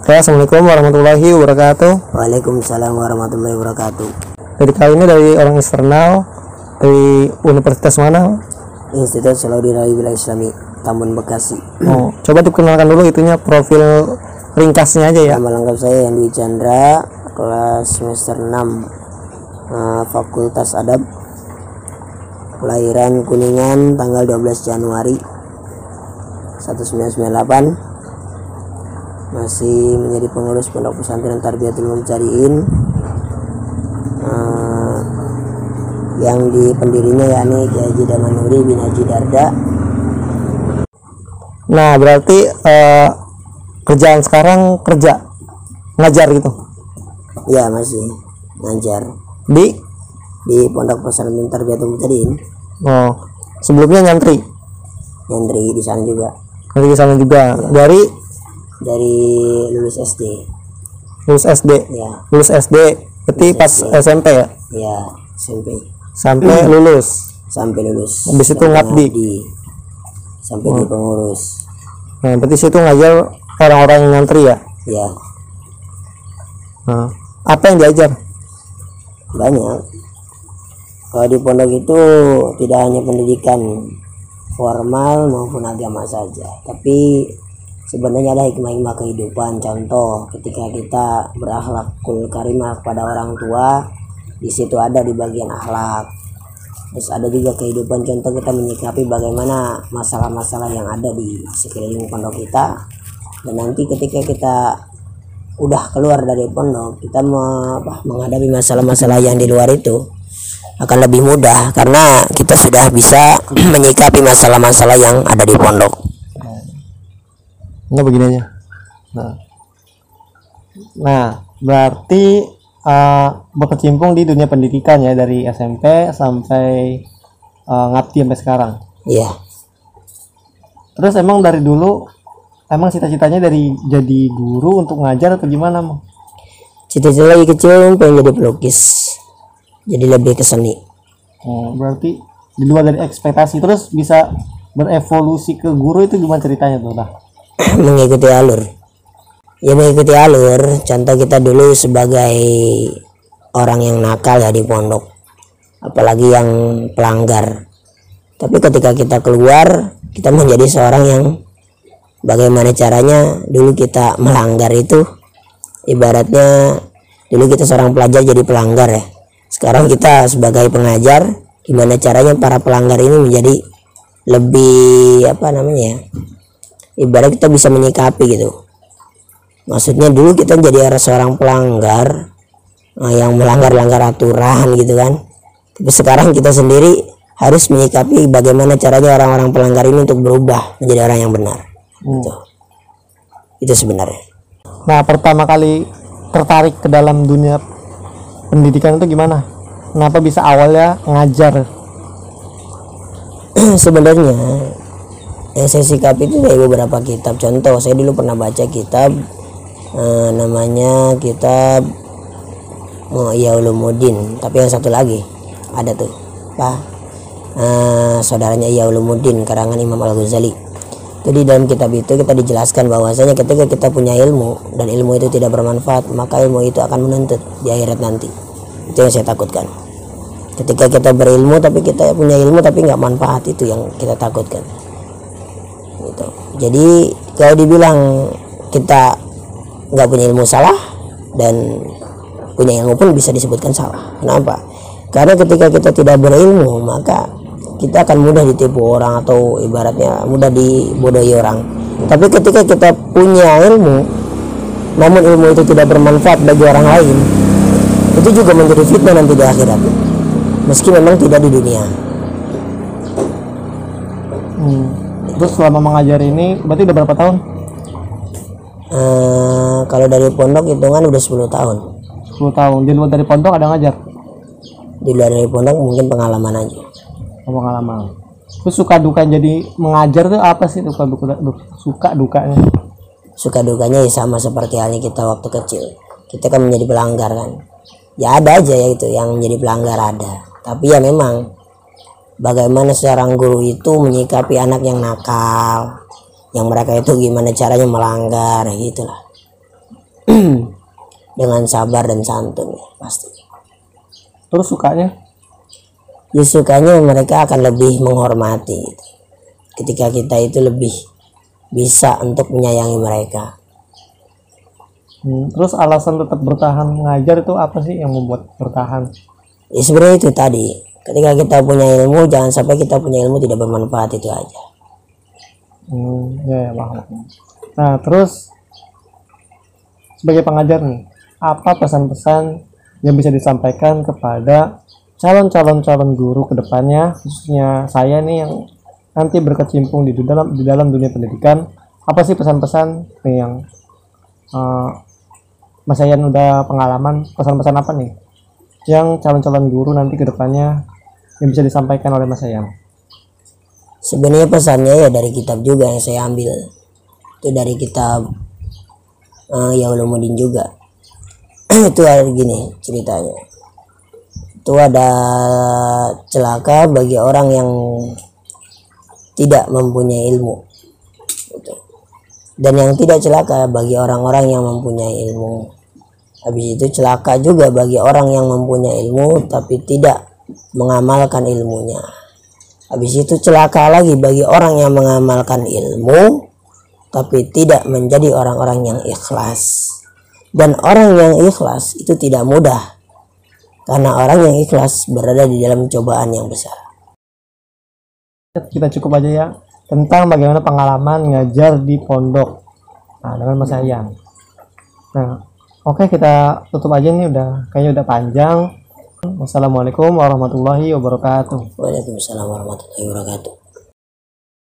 Oke, Assalamualaikum warahmatullahi wabarakatuh. Waalaikumsalam warahmatullahi wabarakatuh. Jadi kali ini dari orang eksternal dari universitas mana? Institut Salahuddin Wilayah Islami Tambun Bekasi. Oh, coba dikenalkan dulu itunya profil ringkasnya aja ya. Nama lengkap saya Yandwi Chandra, kelas semester 6 eh, Fakultas Adab. Kelahiran Kuningan tanggal 12 Januari 1998. Masih menjadi pengurus Pondok Pesantren Tarbiyatul Mubtadiin. Eh, yang di pendirinya yakni Kiai Haji Damanuri bin Haji Darda. Nah, berarti eh, kerjaan sekarang kerja ngajar gitu? Ya masih ngajar. Di? Di Pondok Pesantren Tarbiyatul Mubtadiin oh sebelumnya nyantri? Nyantri di sana juga. Nanti di sana juga. Dari dari lulus SD lulus SD ya. Lulus SD berarti pas SMP ya? Ya SMP sampai lulus? Sampai lulus. Habis itu ngabdi. sampai di pengurus. Nah berarti situ ngajar orang-orang yang nyantri ya? Ya. Nah, apa yang diajar? Banyak. Kalau di pondok itu tidak hanya pendidikan formal maupun agama saja tapi sebenarnya ada hikmah-hikmah kehidupan. Contoh ketika kita berakhlakul karimah kepada orang tua di situ ada di bagian akhlak. Terus ada juga kehidupan contoh kita menyikapi bagaimana masalah-masalah yang ada di sekeliling pondok kita. Dan nanti ketika kita udah keluar dari pondok kita apa, menghadapi masalah-masalah yang di luar itu akan lebih mudah. Karena kita sudah bisa menyikapi masalah-masalah yang ada di pondok. Enggak begini aja. Nah, nah berarti eh, berkecimpung di dunia pendidikan ya dari SMP sampai eh, ngabdi sampai sekarang. Iya, Terus emang dari dulu emang cita-citanya dari jadi guru untuk ngajar atau gimana? Mang? cita-cita lagi kecil pengen jadi pelukis, jadi lebih ke seni. Oh, berarti di luar dari ekspektasi terus bisa berevolusi ke guru itu gimana ceritanya tuh dah? Mengikuti alur. Ya mengikuti alur. Contoh kita dulu sebagai orang yang nakal ya di pondok, apalagi yang pelanggar. Tapi ketika kita keluar, kita menjadi seorang yang bagaimana caranya dulu kita melanggar itu ibaratnya dulu kita seorang pelajar jadi pelanggar ya sekarang kita sebagai pengajar gimana caranya para pelanggar ini menjadi lebih apa namanya ya ibarat kita bisa menyikapi gitu maksudnya dulu kita jadi seorang pelanggar eh, yang melanggar-langgar aturan gitu kan tapi sekarang kita sendiri harus menyikapi bagaimana caranya orang-orang pelanggar ini untuk berubah menjadi orang yang benar gitu. itu sebenarnya Nah, pertama kali tertarik ke dalam dunia pendidikan itu gimana? Kenapa bisa awalnya ngajar? sebenarnya yang saya sikapi itu dari beberapa kitab. Contoh saya dulu pernah baca kitab eh, namanya kitab ya Ulumuddin tapi yang satu lagi ada tuh apa? Eh, saudaranya Iya Ulumuddin karangan Imam Al Ghazali jadi dalam kitab itu kita dijelaskan bahwasanya ketika kita punya ilmu dan ilmu itu tidak bermanfaat maka ilmu itu akan menuntut di akhirat nanti. Itu yang saya takutkan. Ketika kita berilmu tapi kita punya ilmu tapi nggak manfaat itu yang kita takutkan jadi kalau dibilang kita nggak punya ilmu salah dan punya ilmu pun bisa disebutkan salah. Kenapa? Karena ketika kita tidak berilmu maka kita akan mudah ditipu orang atau ibaratnya mudah dibodohi orang. Tapi ketika kita punya ilmu namun ilmu itu tidak bermanfaat bagi orang lain itu juga menjadi fitnah nanti di akhirat. Meski memang tidak di dunia. Hmm. Terus selama mengajar ini berarti udah berapa tahun? Eh, kalau dari pondok hitungan udah 10 tahun 10 tahun. Di luar dari pondok ada ngajar? di luar dari pondok mungkin pengalaman aja Apa pengalaman? Terus suka duka jadi mengajar tuh apa sih suka duka, du- suka dukanya? suka dukanya ya sama seperti halnya kita waktu kecil kita kan menjadi pelanggar kan ya ada aja ya itu yang menjadi pelanggar ada tapi ya memang bagaimana seorang guru itu menyikapi anak yang nakal yang mereka itu gimana caranya melanggar ya gitulah. Dengan sabar dan santun ya, pasti. Terus sukanya? Ya sukanya mereka akan lebih menghormati gitu. ketika kita itu lebih bisa untuk menyayangi mereka. Hmm, terus alasan tetap bertahan mengajar itu apa sih yang membuat bertahan? Ya sebenarnya itu tadi ketika kita punya ilmu jangan sampai kita punya ilmu tidak bermanfaat itu aja. Hmm, ya, ya. Nah, terus sebagai pengajar nih, apa pesan-pesan yang bisa disampaikan kepada calon-calon calon guru ke depannya, khususnya saya nih yang nanti berkecimpung di dalam di dalam dunia pendidikan, apa sih pesan-pesan nih yang eh, Mas Yayan udah pengalaman, pesan-pesan apa nih yang calon-calon guru nanti ke depannya yang bisa disampaikan oleh Mas Yayan? sebenarnya pesannya ya dari kitab juga yang saya ambil. Itu dari kitab uh, ya Ulumuddin juga. Itu ada gini ceritanya. Itu ada celaka bagi orang yang tidak mempunyai ilmu. Gitu. dan yang tidak celaka bagi orang-orang yang mempunyai ilmu habis itu celaka juga bagi orang yang mempunyai ilmu tapi tidak mengamalkan ilmunya Habis itu celaka lagi bagi orang yang mengamalkan ilmu tapi tidak menjadi orang-orang yang ikhlas. Dan orang yang ikhlas itu tidak mudah. Karena orang yang ikhlas berada di dalam cobaan yang besar. kita cukup aja ya tentang bagaimana pengalaman ngajar di pondok nah dengan Mas Ayan nah oke kita tutup aja nih udah kayaknya udah panjang wassalamualaikum warahmatullahi wabarakatuh Waalaikumsalam warahmatullahi wabarakatuh.